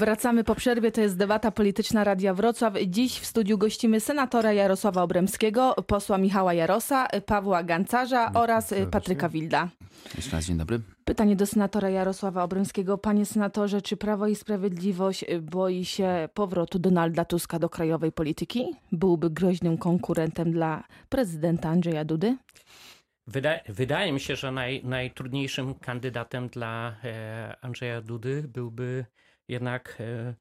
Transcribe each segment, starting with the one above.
Wracamy po przerwie, to jest debata polityczna Radia Wrocław. Dziś w studiu gościmy senatora Jarosława Obremskiego, posła Michała Jarosa, Pawła Gancarza oraz Patryka Wilda. Jeszcze raz dzień dobry. Pytanie do senatora Jarosława Obremskiego. Panie senatorze, czy Prawo i Sprawiedliwość boi się powrotu Donalda Tuska do krajowej polityki? Byłby groźnym konkurentem dla prezydenta Andrzeja Dudy? Wydaje, wydaje mi się, że naj, najtrudniejszym kandydatem dla e, Andrzeja Dudy byłby jednak e,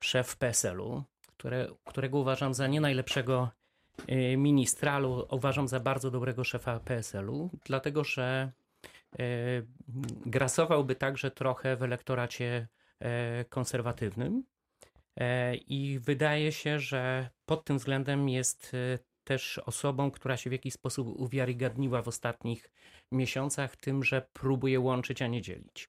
szef PSL-u, które, którego uważam za nie najlepszego e, ministra, ale uważam za bardzo dobrego szefa PSL-u, dlatego że e, grasowałby także trochę w elektoracie konserwatywnym. I wydaje się, że pod tym względem jest też osobą, która się w jakiś sposób uwiarygadniła w ostatnich miesiącach tym, że próbuje łączyć, a nie dzielić.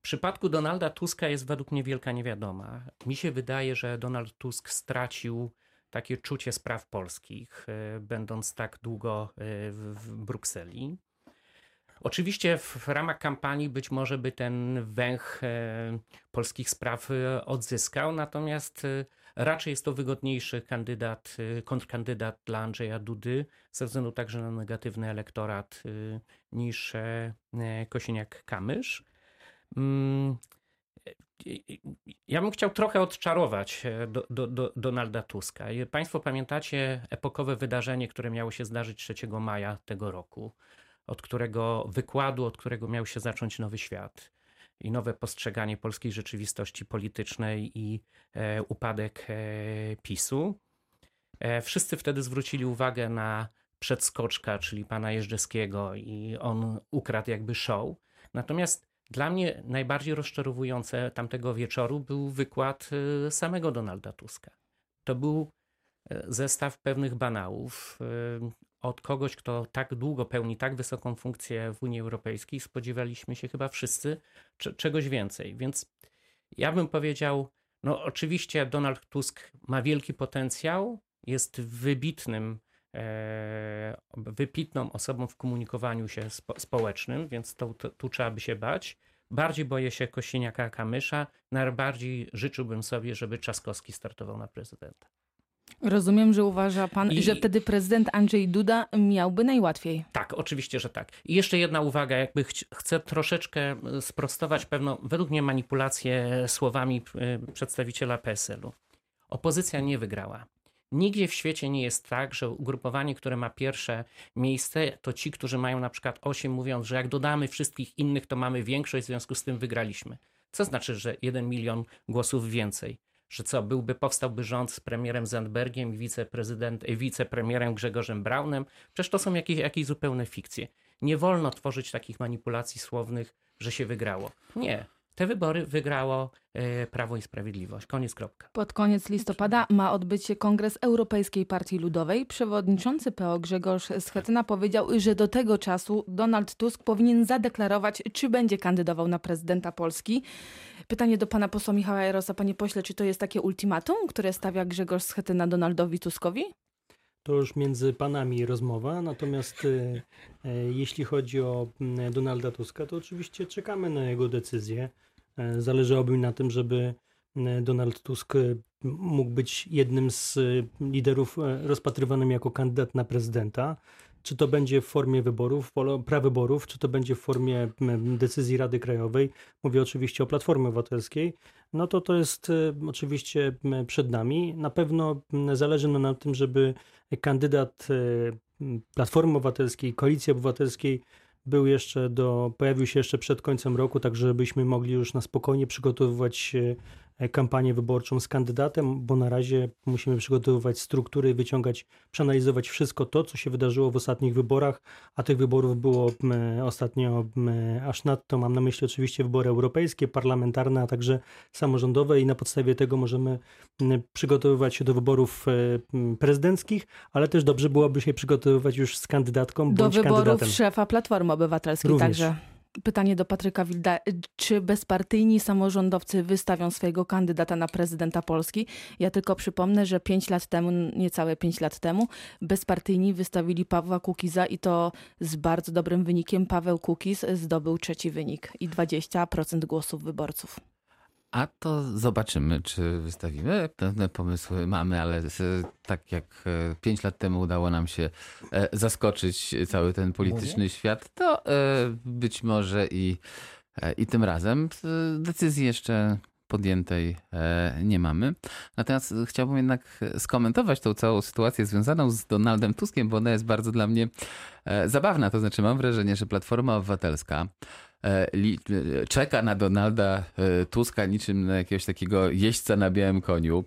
W przypadku Donalda Tuska jest według mnie wielka niewiadoma. Mi się wydaje, że Donald Tusk stracił takie czucie spraw polskich, e, będąc tak długo e, w, Brukseli. Oczywiście w ramach kampanii być może by ten węch e, polskich spraw odzyskał, natomiast raczej jest to wygodniejszy kandydat, kontrkandydat dla Andrzeja Dudy, ze względu także na negatywny elektorat niż Kosiniak-Kamysz. Mm, ja bym chciał trochę odczarować do, do, do Donalda Tuska. Państwo pamiętacie epokowe wydarzenie, które miało się zdarzyć 3 maja tego roku, od którego wykładu, od którego miał się zacząć nowy świat i nowe postrzeganie polskiej rzeczywistości politycznej i e, upadek e, PiSu. E, wszyscy wtedy zwrócili uwagę na przedskoczka, czyli pana Jeżdżewskiego i on ukradł jakby show. Natomiast dla mnie najbardziej rozczarowujące tamtego wieczoru był wykład y, samego Donalda Tuska. To był y, zestaw pewnych banałów. Y, od kogoś, kto tak długo pełni tak wysoką funkcję w Unii Europejskiej, spodziewaliśmy się chyba wszyscy czegoś więcej. Więc ja bym powiedział, no oczywiście Donald Tusk ma wielki potencjał, jest wybitnym wypitną osobą w komunikowaniu się spo, społecznym, więc to, to, tu trzeba by się bać. Bardziej boję się Kosiniaka Kamysza. Najbardziej życzyłbym sobie, żeby Trzaskowski startował na prezydenta. Rozumiem, że uważa pan, I... że wtedy prezydent Andrzej Duda miałby najłatwiej. Tak, oczywiście, że tak. I jeszcze jedna uwaga, jakby ch chcę troszeczkę sprostować pewną, według mnie, manipulację słowami y, przedstawiciela PSL-u. Opozycja nie wygrała. Nigdzie w świecie nie jest tak, że ugrupowanie, które ma pierwsze miejsce, to ci, którzy mają na przykład 8, mówiąc, że jak dodamy wszystkich innych, to mamy większość, w związku z tym wygraliśmy. Co znaczy, że 1 milion głosów więcej? Że co, byłby, powstałby rząd z premierem Zandbergiem i wiceprezydent, wicepremierem Grzegorzem Braunem? Przecież to są jakieś, jakieś zupełne fikcje. Nie wolno tworzyć takich manipulacji słownych, że się wygrało. Nie. Te wybory wygrało e, Prawo i Sprawiedliwość. Koniec kropka. Pod koniec listopada ma odbyć się Kongres Europejskiej Partii Ludowej. Przewodniczący PO Grzegorz Schetyna powiedział, że do tego czasu Donald Tusk powinien zadeklarować, czy będzie kandydował na prezydenta Polski. Pytanie do pana posła Michała Jarosa. Panie pośle, czy to jest takie ultimatum, które stawia Grzegorz Schetyna Donaldowi Tuskowi? To już między panami rozmowa, natomiast e, e, jeśli chodzi o Donalda Tuska, to oczywiście czekamy na jego decyzję. E, zależałoby mi na tym, żeby Donald Tusk mógł być jednym z liderów rozpatrywanym jako kandydat na prezydenta. Czy to będzie w formie wyborów, prawyborów, czy to będzie w formie decyzji Rady Krajowej, mówię oczywiście o Platformie Obywatelskiej, no to to jest oczywiście przed nami. Na pewno zależy nam na tym, żeby kandydat Platformy Obywatelskiej, Koalicji Obywatelskiej był jeszcze do, pojawił się jeszcze przed końcem roku, tak żebyśmy mogli już na spokojnie przygotowywać kampanię wyborczą z kandydatem, bo na razie musimy przygotowywać struktury, wyciągać, przeanalizować wszystko to, co się wydarzyło w ostatnich wyborach, a tych wyborów było ostatnio aż nadto. Mam na myśli oczywiście wybory europejskie, parlamentarne, a także samorządowe i na podstawie tego możemy przygotowywać się do wyborów e, prezydenckich, ale też dobrze byłoby się przygotowywać już z kandydatką do bądź wyborów kandydatem. szefa Platformy Obywatelskiej Również. także. Pytanie do Patryka Wilda. Czy bezpartyjni samorządowcy wystawią swojego kandydata na prezydenta Polski? Ja tylko przypomnę, że pięć lat temu, niecałe pięć lat temu, bezpartyjni wystawili Pawła Kukiza i to z bardzo dobrym wynikiem. Paweł Kukiz zdobył trzeci wynik i 20% głosów wyborców. A to zobaczymy, czy wystawimy. Pewne pomysły mamy, ale tak jak e, pięć lat temu udało nam się e, zaskoczyć cały ten polityczny świat, to e, być może i, i tym razem decyzji jeszcze podjętej nie mamy. Natomiast chciałbym jednak skomentować tą całą sytuację związaną z Donaldem Tuskiem, bo ona jest bardzo dla mnie zabawna. To znaczy, mam wrażenie, że Platforma Obywatelska E, e, czeka na Donalda e, Tuska niczym na jakiegoś takiego jeźdźca na białym koniu.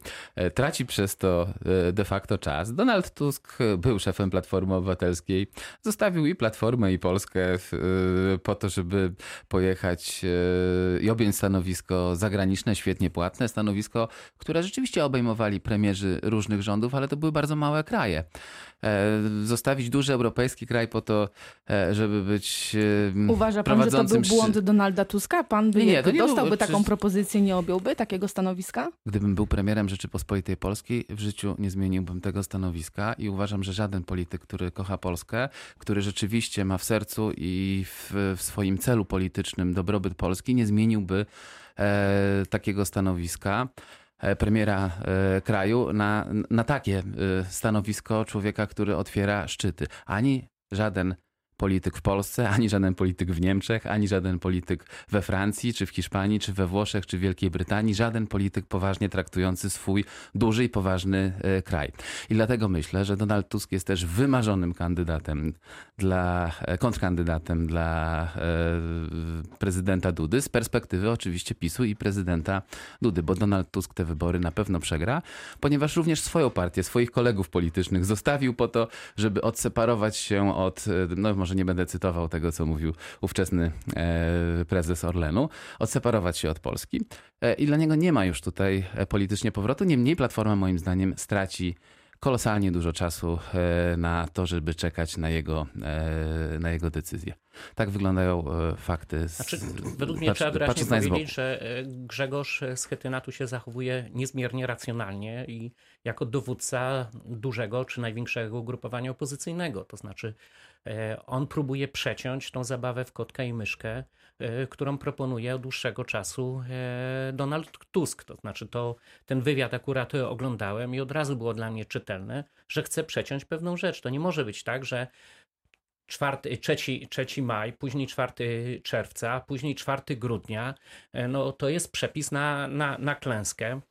Traci przez to de facto czas. Donald Tusk był szefem Platformy Obywatelskiej. Zostawił i Platformę, i Polskę po to, żeby pojechać i objąć stanowisko zagraniczne, świetnie płatne, stanowisko, które rzeczywiście obejmowali premierzy różnych rządów, ale to były bardzo małe kraje. E, zostawić duży europejski kraj po to, e, żeby być Uważa pan, że to był błąd Donalda Tuska? Pan by nie, to nie dostałby był, taką propozycję, nie objąłby takiego stanowiska? Gdybym był premierem Rzeczypospolitej Polskiej, w życiu nie zmieniłbym tego stanowiska i uważam, że żaden polityk, który kocha Polskę, który rzeczywiście ma w sercu i w, w swoim celu politycznym dobrobyt Polski, nie zmieniłby e, takiego stanowiska. E, premiera e, kraju na, na takie e, stanowisko człowieka, który otwiera szczyty. Ani żaden polityk w Polsce, ani żaden polityk w Niemczech, ani żaden polityk we Francji, czy w Hiszpanii, czy we Włoszech, czy w Wielkiej Brytanii, żaden polityk poważnie traktujący swój duży i poważny e, kraj. I dlatego myślę, że Donald Tusk jest też wymarzonym kandydatem dla, e, kontrkandydatem dla e, prezydenta Dudy z perspektywy oczywiście PiSu i prezydenta Dudy, bo Donald Tusk te wybory na pewno przegra, ponieważ również swoją partię, swoich kolegów politycznych zostawił po to, żeby odseparować się od, no może nie będę cytował tego, co mówił ówczesny e, prezes Orlenu, odseparować się od Polski. E, I dla niego nie ma już tutaj e, politycznie powrotu. Niemniej Platforma moim zdaniem straci kolosalnie dużo czasu na to, żeby czekać na jego, na jego decyzję. Tak wyglądają fakty. Z, znaczy, według mnie trzeba wyraźnie powiedzieć, że Grzegorz Schetyna tu się zachowuje niezmiernie racjonalnie i jako dowódca dużego czy największego ugrupowania opozycyjnego. To znaczy on próbuje przeciąć tą zabawę w kotka i myszkę, e, którą proponuje od dłuższego czasu e, Donald Tusk. To znaczy, to, ten wywiad akurat oglądałem i od razu było dla mnie czytelne, że chce przeciąć pewną rzecz. To nie może być tak, że 4, 3, 3 maj, później 4 czerwca, później 4 grudnia, no to jest przepis na, na, na klęskę.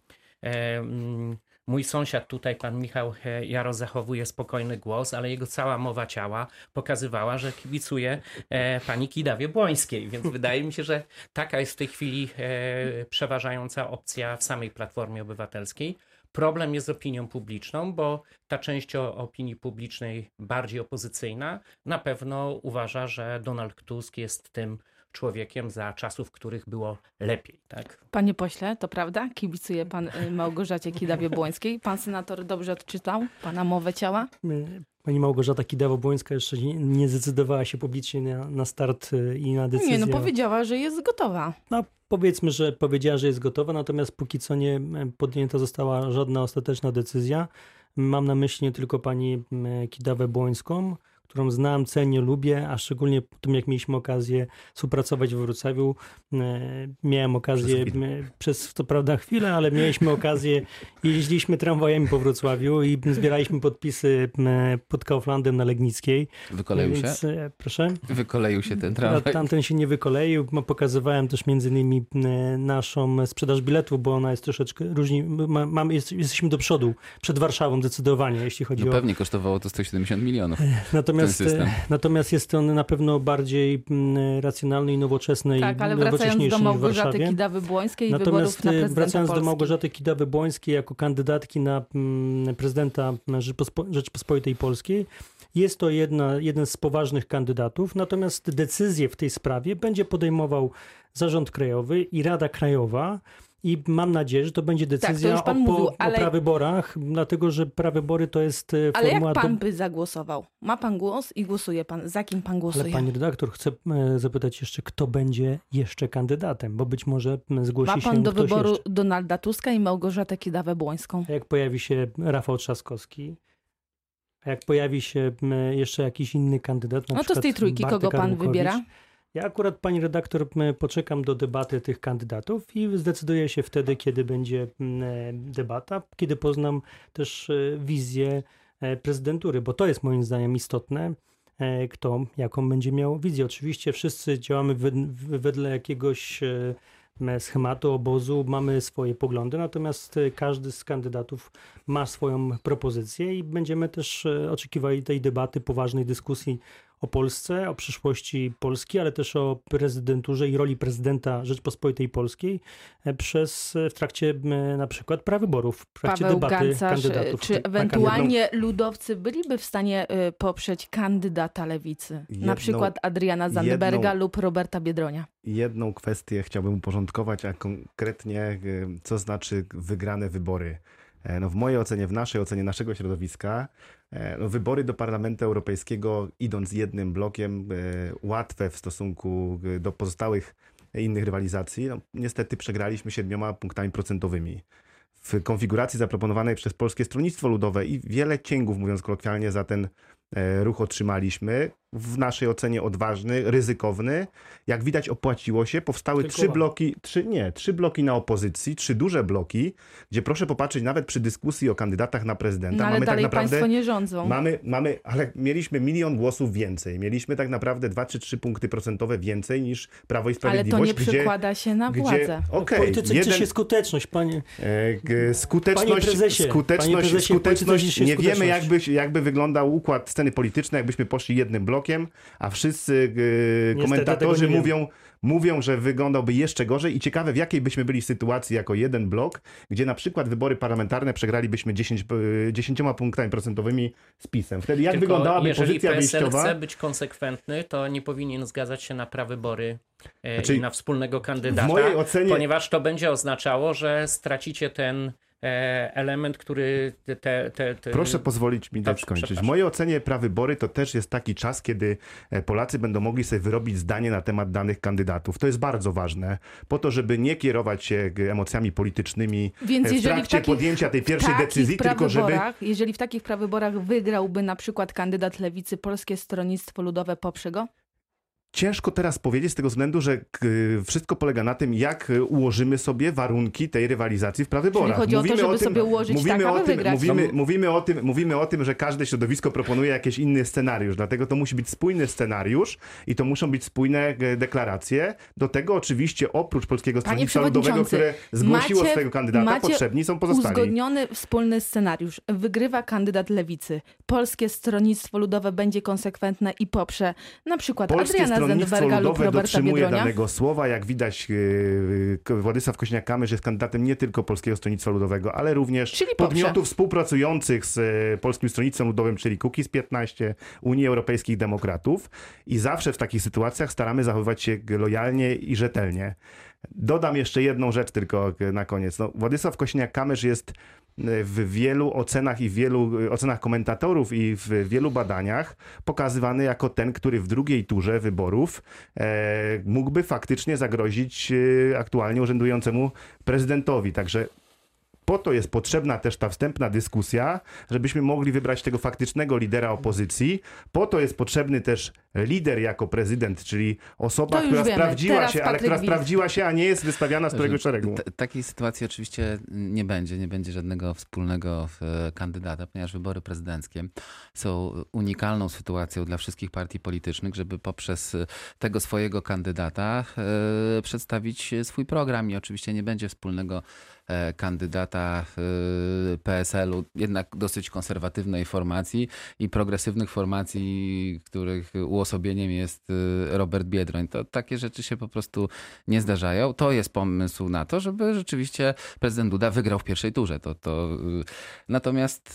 Mój sąsiad tutaj, pan Michał e, Jaro, zachowuje spokojny głos, ale jego cała mowa ciała pokazywała, że kibicuje e, pani Kidawie Błońskiej, więc wydaje mi się, że taka jest w tej chwili e, przeważająca opcja w samej Platformie Obywatelskiej. Problem jest z opinią publiczną, bo ta część opinii publicznej bardziej opozycyjna na pewno uważa, że Donald Tusk jest tym człowiekiem za czasów, w których było lepiej. Tak? Panie pośle, to prawda? Kibicuje pan y, Małgorzacie Kidawie-Błońskiej. Pan senator dobrze odczytał pana mowę ciała? Pani Małgorzata Kidawa-Błońska jeszcze nie zdecydowała się publicznie na, na start y, i na decyzję. Nie, no powiedziała, że jest gotowa. No powiedzmy, że powiedziała, że jest gotowa, natomiast póki co nie podjęta została żadna ostateczna decyzja. Mam na myśli nie tylko pani Kidawę-Błońską, którą znam, cenię, lubię, a szczególnie po tym, jak mieliśmy okazję współpracować w Wrocławiu. E, miałem okazję przez, przez co prawda chwilę, ale mieliśmy okazję, jeździliśmy tramwajami po Wrocławiu i zbieraliśmy podpisy pod Kauflandem na Legnickiej. Wykoleił Więc, się? E, proszę? Wykoleił się ten tramwaj? Tamten się nie wykoleił. Pokazywałem też między innymi naszą sprzedaż biletów, bo ona jest troszeczkę różni. Mamy, jesteśmy do przodu, przed Warszawą zdecydowanie, jeśli chodzi no o... pewnie kosztowało to 170 milionów. Natomiast natomiast, natomiast jest on na pewno bardziej mm, racjonalny i nowoczesny tak, i ale wracając do Małgorzaty Kidawy-Błońskiej i natomiast na y, wracając Polski. do Małgorzaty Kidawy-Błońskiej jako kandydatki na mm, prezydenta Rzeczypospolitej Polskiej, jest to jedna, jeden z poważnych kandydatów, natomiast decyzję w tej sprawie będzie podejmował Zarząd Krajowy i Rada Krajowa. I mam nadzieję, że to będzie decyzja tak, to o, mówił, ale... o prawyborach, dlatego że prawybory to jest e, formuła... Ale jak pan by zagłosował? Ma pan głos i głosuje pan. Za kim pan głosuje? Ale pani redaktor, chcę e, zapytać jeszcze, kto będzie jeszcze kandydatem, bo być może zgłosi się Ma pan do wyboru jeszcze. Donalda Tuska i Małgorzatę Kidawę-Błońską. A jak pojawi się Rafał Trzaskowski, a jak pojawi się jeszcze jakiś inny kandydat, na No to z tej trójki Bartek kogo pan wybiera? Ja akurat, pani redaktor, poczekam do debaty tych kandydatów i zdecyduję się wtedy, kiedy będzie debata, kiedy poznam też wizję prezydentury, bo to jest moim zdaniem istotne E, kto jaką będzie miał wizję. Oczywiście wszyscy działamy wedle jakiegoś e, schematu obozu, mamy swoje poglądy, natomiast e, każdy z kandydatów ma swoją propozycję i będziemy też oczekiwali tej debaty, poważnej dyskusji o Polsce, o przyszłości Polski, ale też o prezydenturze i roli prezydenta Rzeczpospolitej Polskiej e, przez, e, w trakcie na przykład prawyborów, w trakcie Paweł debaty Gancarz, kandydatów. Czy ewentualnie ludowcy byliby w stanie e, poprzeć kandydata lewicy? Jedną, na przykład Adriana Zandberga jedną, lub Roberta Biedronia? Jedną kwestię chciałbym uporządkować, a konkretnie co znaczy wygrane wybory. No w mojej ocenie, w naszej ocenie, naszego środowiska, E, no, wybory do Parlamentu Europejskiego, idąc jednym blokiem, e, łatwe w stosunku e, do pozostałych innych rywalizacji. No, niestety przegraliśmy siedmioma punktami procentowymi. W konfiguracji zaproponowanej przez Polskie Stronnictwo Ludowe i wiele cięgów, mówiąc kolokwialnie, za ten ruch otrzymaliśmy w naszej ocenie odważny, ryzykowny. Jak widać opłaciło się, powstały Tylko trzy bloki, trzy, nie, trzy bloki na opozycji, trzy duże bloki, gdzie proszę popatrzeć, nawet przy dyskusji o kandydatach na prezydenta, no, ale mamy tak dalej tak naprawdę... państwo nie rządzą. Mamy, mamy, ale mieliśmy milion głosów więcej. Mieliśmy tak naprawdę dwa czy trzy punkty procentowe więcej niż Prawo i Sprawiedliwość. Ale to nie gdzie, przekłada się na władzę. Gdzie, okay, polityce jeden, się skuteczność, panie. E, skuteczność, panie prezesie, skuteczność, panie prezesie, skuteczność nie wiemy jakby, jakby wyglądał układ sceny politycznej, jakbyśmy poszli jednym blokiem, a wszyscy e, komentatorzy mówią, mówią, że wyglądałby jeszcze gorzej i ciekawe w jakiej byśmy byli sytuacji jako jeden blok, gdzie na przykład wybory parlamentarne przegralibyśmy 10, 10 e, punktami procentowymi z PiSem. Wtedy jak Tylko wyglądałaby jeżeli pozycja PSL wyjściowa? chce być konsekwentny, to nie powinien zgadzać się na prawybory e, znaczy, i na wspólnego kandydata, ponieważ to będzie oznaczało, że stracicie ten element, który te... te, te... Proszę pozwolić mi dać skończyć. W mojej ocenie prawybory to też jest taki czas, kiedy e, Polacy będą mogli sobie wyrobić zdanie na temat danych kandydatów. To jest bardzo ważne, po to, żeby nie kierować się emocjami politycznymi Więc e, w trakcie w takich, podjęcia tej pierwszej decyzji, tylko żeby... Jeżeli w takich prawyborach wygrałby na przykład kandydat Lewicy, Polskie Stronnictwo Ludowe poprze go? Ciężko teraz powiedzieć z tego względu, że wszystko polega na tym, jak ułożymy sobie warunki tej rywalizacji w prawyborach. Czyli chodzi mówimy o to, żeby o tym, sobie ułożyć mówimy tak, o tym, wygrać. Mówimy, mówimy, o tym, mówimy o tym, że każde środowisko proponuje jakiś inny scenariusz, dlatego to musi być spójny scenariusz i to muszą być spójne e, deklaracje. Do tego oczywiście oprócz Polskiego Stronnictwa Ludowego, które zgłosiło macie, swojego kandydata, macie potrzebni są pozostali. uzgodniony wspólny scenariusz. Wygrywa kandydat Lewicy. Polskie Stronnictwo Ludowe będzie konsekwentne i poprze na przykład Polskie Adriana Stronnictwo Ludowe dotrzymuje danego słowa. Jak widać, e, Władysław Kośniak-Kamysz jest kandydatem nie tylko Polskiego Stronnictwa Ludowego, ale również czyli podmiotów współpracujących z e, Polskim Stronnictwem Ludowym, czyli Kukiz 15, Unii Europejskich Demokratów. I zawsze w takich sytuacjach staramy zachowywać się lojalnie i rzetelnie. Dodam jeszcze jedną rzecz tylko na koniec. No, Władysław Kośniak-Kamysz jest w wielu ocenach i wielu ocenach komentatorów i w wielu badaniach pokazywany jako ten, który w drugiej turze wyborów e, mógłby faktycznie zagrozić e, aktualnie urzędującemu prezydentowi. Także po to jest potrzebna też ta wstępna dyskusja, żebyśmy mogli wybrać tego faktycznego lidera opozycji. Po to jest potrzebny też lider jako prezydent, czyli osoba, która wiemy. sprawdziła Teraz się, ale która sprawdziła się, a nie jest wystawiana z którego szeregu. T takiej sytuacji oczywiście nie będzie. Nie będzie żadnego wspólnego kandydata, ponieważ wybory prezydenckie są unikalną sytuacją dla wszystkich partii politycznych, żeby poprzez tego swojego kandydata e, przedstawić swój program i oczywiście nie będzie wspólnego kandydata e, PSL-u, jednak dosyć konserwatywnej formacji i progresywnych formacji, których uosobieniem jest e, Robert Biedroń. To takie rzeczy się po prostu nie zdarzają. To jest pomysł na to, żeby rzeczywiście prezydent Duda wygrał w pierwszej turze. To, to... Natomiast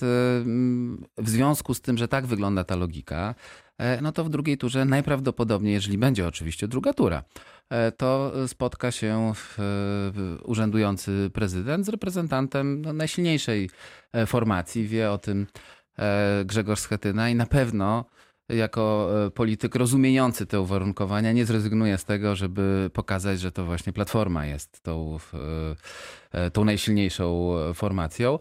w związku z tym, że tak wygląda ta logika, no to w drugiej turze najprawdopodobniej, jeżeli będzie oczywiście druga tura, E, to spotka się urzędujący prezydent z reprezentantem no, najsilniejszej e, formacji. Wie o tym e, Grzegorz Schetyna i na pewno jako polityk rozumiejący te uwarunkowania nie zrezygnuje z tego, żeby pokazać, że to właśnie Platforma jest tą, tą najsilniejszą formacją.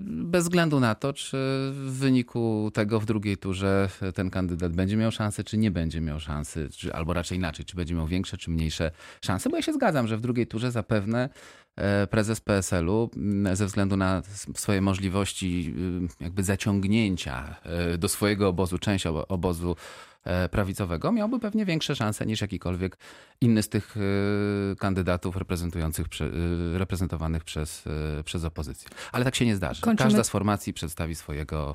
Bez względu na to, czy w wyniku tego w drugiej turze ten kandydat będzie miał szansę, czy nie będzie miał szansy, czy, albo raczej inaczej, czy będzie miał większe, czy mniejsze szanse, bo ja się zgadzam, że w drugiej turze zapewne E, prezes PSL-u ze względu na swoje możliwości jakby zaciągnięcia e, do swojego obozu, część obozu E, prawicowego, miałby pewnie większe szanse niż jakikolwiek inny z tych e, kandydatów reprezentujących, e, reprezentowanych przez, przez opozycję. Ale tak się nie zdarzy. Kończymy. Każda z formacji przedstawi swojego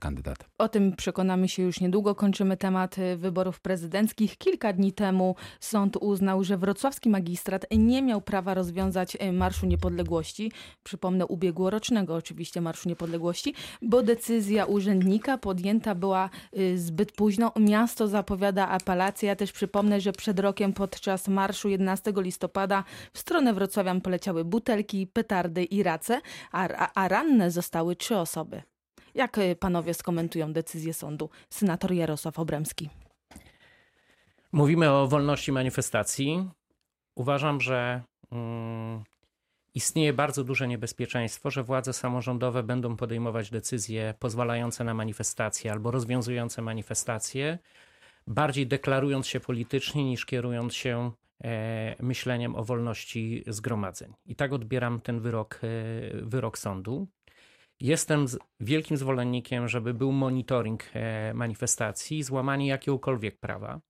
kandydata. O tym przekonamy się już niedługo. Kończymy temat wyborów prezydenckich. Kilka dni temu sąd uznał, że wrocławski magistrat nie miał prawa rozwiązać Marszu Niepodległości. Przypomnę, ubiegłorocznego oczywiście Marszu Niepodległości, bo decyzja urzędnika podjęta była zbyt późno miasto zapowiada apelację. Ja też przypomnę, że przed rokiem podczas marszu 11 listopada w stronę Wrocławian poleciały butelki, petardy i race, a, a ranne zostały trzy osoby. Jak y, panowie skomentują decyzję sądu? Senator Jarosław Obremski. Mówimy o wolności manifestacji. Uważam, że mm, istnieje bardzo duże niebezpieczeństwo, że władze samorządowe będą podejmować decyzje pozwalające na manifestacje albo rozwiązujące manifestacje, bardziej deklarując się politycznie niż kierując się e, myśleniem o wolności zgromadzeń. I tak odbieram ten wyrok, e, wyrok sądu. Jestem wielkim zwolennikiem, żeby był monitoring e, manifestacji, złamanie jakiegokolwiek prawa.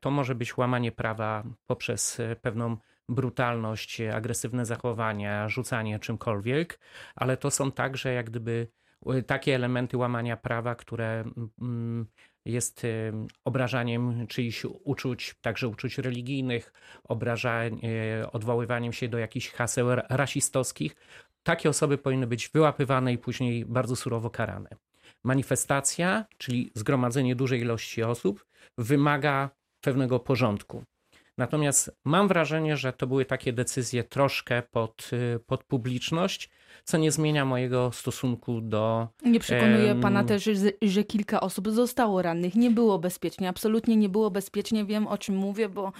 To może być łamanie prawa poprzez pewną brutalność, agresywne zachowania, rzucanie czymkolwiek, ale to są także jak gdyby y, takie elementy łamania prawa, które mm, jest y, obrażaniem czyichś uczuć, także uczuć religijnych, obrażaniem, odwoływaniem się do jakichś haseł rasistowskich. Takie osoby powinny być wyłapywane i później bardzo surowo karane. Manifestacja, czyli zgromadzenie dużej ilości osób, wymaga pewnego porządku. Natomiast mam wrażenie, że to były takie decyzje troszkę pod, y, pod publiczność, co nie zmienia mojego stosunku do. Nie przekonuje um... pana też, że, że, kilka osób zostało rannych. Nie było bezpiecznie, absolutnie nie było bezpiecznie. Wiem o czym mówię, bo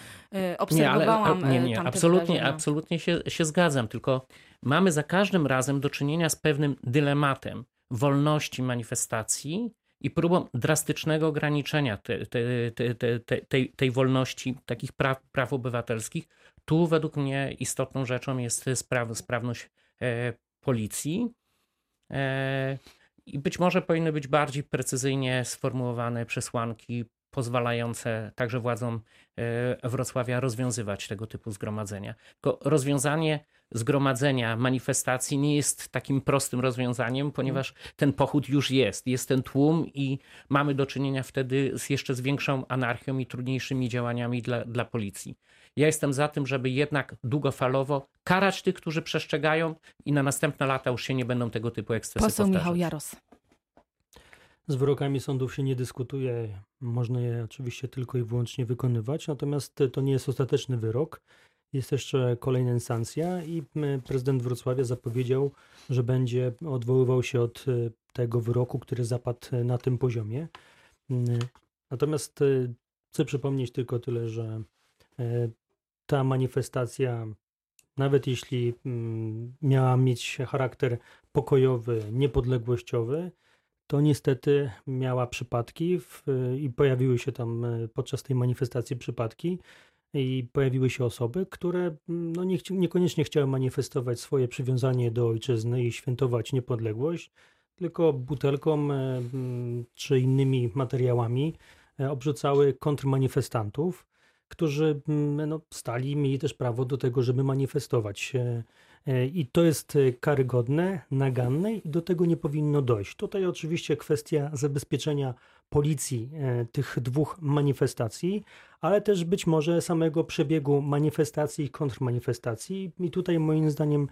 y, obserwowałam. Nie, ale, nie, nie, absolutnie, absolutnie się, się zgadzam, tylko mamy za każdym razem do czynienia z pewnym dylematem wolności manifestacji i próbą drastycznego ograniczenia te, te, te, tej, tej wolności, takich praw, praw obywatelskich. Tu według mnie istotną rzeczą jest spraw, sprawność e, policji. E, I być może powinny być bardziej precyzyjnie sformułowane przesłanki pozwalające także władzom e, Wrocławia rozwiązywać tego typu zgromadzenia. Tylko rozwiązanie zgromadzenia, manifestacji nie jest takim prostym rozwiązaniem, ponieważ ten pochód już jest, jest ten tłum i mamy do czynienia wtedy z jeszcze z większą anarchią i trudniejszymi działaniami dla, dla policji. Ja jestem za tym, żeby jednak długofalowo karać tych, którzy przestrzegają i na następne lata już się nie będą tego typu ekscesy Poseł powtarzać. Michał Jaros. Z wyrokami sądów się nie dyskutuje, można je oczywiście tylko i wyłącznie wykonywać, natomiast to nie jest ostateczny wyrok. Jest jeszcze kolejna instancja i prezydent Wrocławia zapowiedział, że będzie odwoływał się od e, tego wyroku, który zapadł na tym poziomie. Natomiast e, chcę przypomnieć tylko tyle, że e, ta manifestacja, nawet jeśli miała mieć charakter pokojowy, niepodległościowy, to niestety miała przypadki w, i pojawiły się tam podczas tej manifestacji przypadki, i pojawiły się osoby, które mm, no, nie, niekoniecznie chciały manifestować swoje przywiązanie do ojczyzny i świętować niepodległość, tylko butelką e, mm, czy innymi materiałami e, obrzucały kontrmanifestantów, którzy mm, no, stali, mieli też prawo do tego, żeby manifestować. E, I to jest karygodne, naganne i do tego nie powinno dojść. Tutaj oczywiście kwestia zabezpieczenia policji tych dwóch manifestacji, ale też być może samego przebiegu manifestacji i kontrmanifestacji. I tutaj moim zdaniem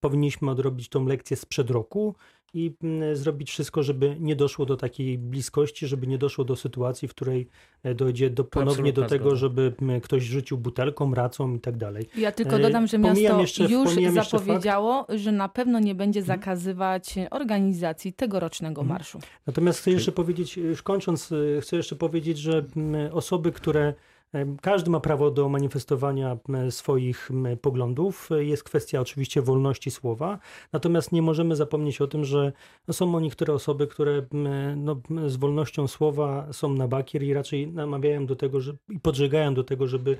powinniśmy odrobić tą lekcję sprzed roku i mm, zrobić wszystko, żeby nie doszło do takiej bliskości, żeby nie doszło do sytuacji, w której e, dojdzie do, ponownie do tego, zgoda. żeby ktoś rzucił butelką, racą i tak dalej. Ja tylko dodam, że miasto jeszcze, już zapowiedziało, że na pewno nie będzie mhm. zakazywać organizacji tegorocznego mhm. marszu. Natomiast chcę jeszcze powiedzieć, już kończąc, e, chcę jeszcze powiedzieć, że osoby, które Każdy ma prawo do manifestowania swoich poglądów. Jest kwestia oczywiście wolności słowa, natomiast nie możemy zapomnieć o tym, że są niektóre osoby, które no, z wolnością słowa są na bakier i raczej namawiają do tego że, i podżegają do tego, żeby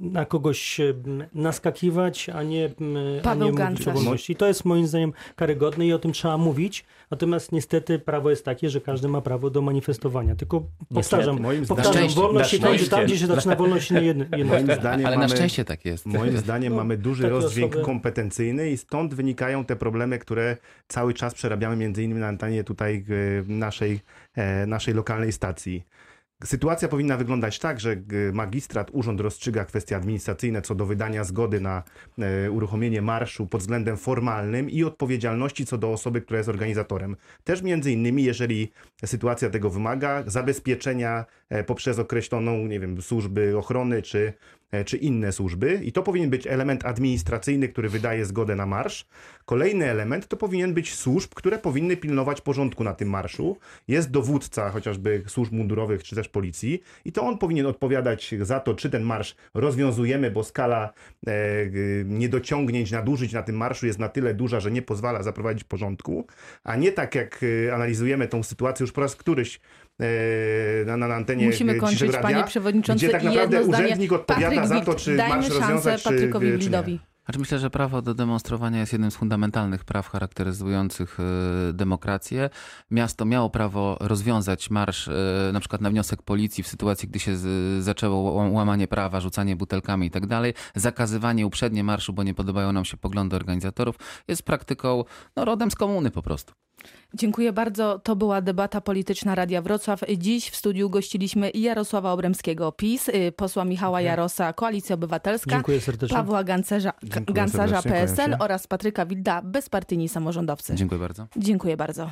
na kogoś naskakiwać, a nie, a nie mówić o wolności. To jest moim zdaniem karygodne i o tym trzeba mówić. Natomiast niestety prawo jest takie, że każdy ma prawo do manifestowania. Tylko powtarzam, moim powtarzam wolność kończy tam, gdzie się zaczyna wolność nie jedno. Moim zdaniem Ale mamy, na szczęście tak jest. Moim zdaniem no, mamy duży rozdźwięk osoby... kompetencyjny i stąd wynikają te problemy, które cały czas przerabiamy między innymi na antenie tutaj naszej, e, naszej lokalnej stacji. Sytuacja powinna wyglądać tak, że magistrat, urząd rozstrzyga kwestie administracyjne co do wydania zgody na e, uruchomienie marszu pod względem formalnym i odpowiedzialności co do osoby, która jest organizatorem. Też między innymi, jeżeli sytuacja tego wymaga, zabezpieczenia e, poprzez określoną, nie wiem, służby ochrony czy czy inne służby i to powinien być element administracyjny, który wydaje zgodę na marsz. Kolejny element to powinien być służb, które powinny pilnować porządku na tym marszu. Jest dowódca chociażby służb mundurowych czy też policji i to on powinien odpowiadać za to, czy ten marsz rozwiązujemy, bo skala e, niedociągnięć, nadużyć na tym marszu jest na tyle duża, że nie pozwala zaprowadzić porządku, a nie tak jak e, analizujemy tą sytuację już po raz któryś E, na, na antenie Musimy kończyć, radia, panie przewodniczący. Gdzie tak naprawdę urzędnik odpowiada Patryk za to, czy Dajmy masz rozwiązać, Patrykowi czy, Wildowi. Znaczy myślę, że prawo do demonstrowania jest jednym z fundamentalnych praw charakteryzujących e, demokrację. Miasto miało prawo rozwiązać marsz e, na przykład na wniosek policji w sytuacji, gdy się zaczęło łamanie prawa, rzucanie butelkami i tak dalej. Zakazywanie uprzednie marszu, bo nie podobają nam się poglądy organizatorów, jest praktyką no, rodem z komuny po prostu. Dziękuję bardzo. To była debata polityczna Radia Wrocław. Dziś w studiu gościliśmy Jarosława Obremskiego, PiS, y, posła Michała Jarosa, Koalicja Obywatelska, Dziękuję serdecznie. Pawła Gancerza, Gancarza PSL oraz Patryka Wilda, bezpartyjni samorządowcy. Dziękuję bardzo. Dziękuję bardzo.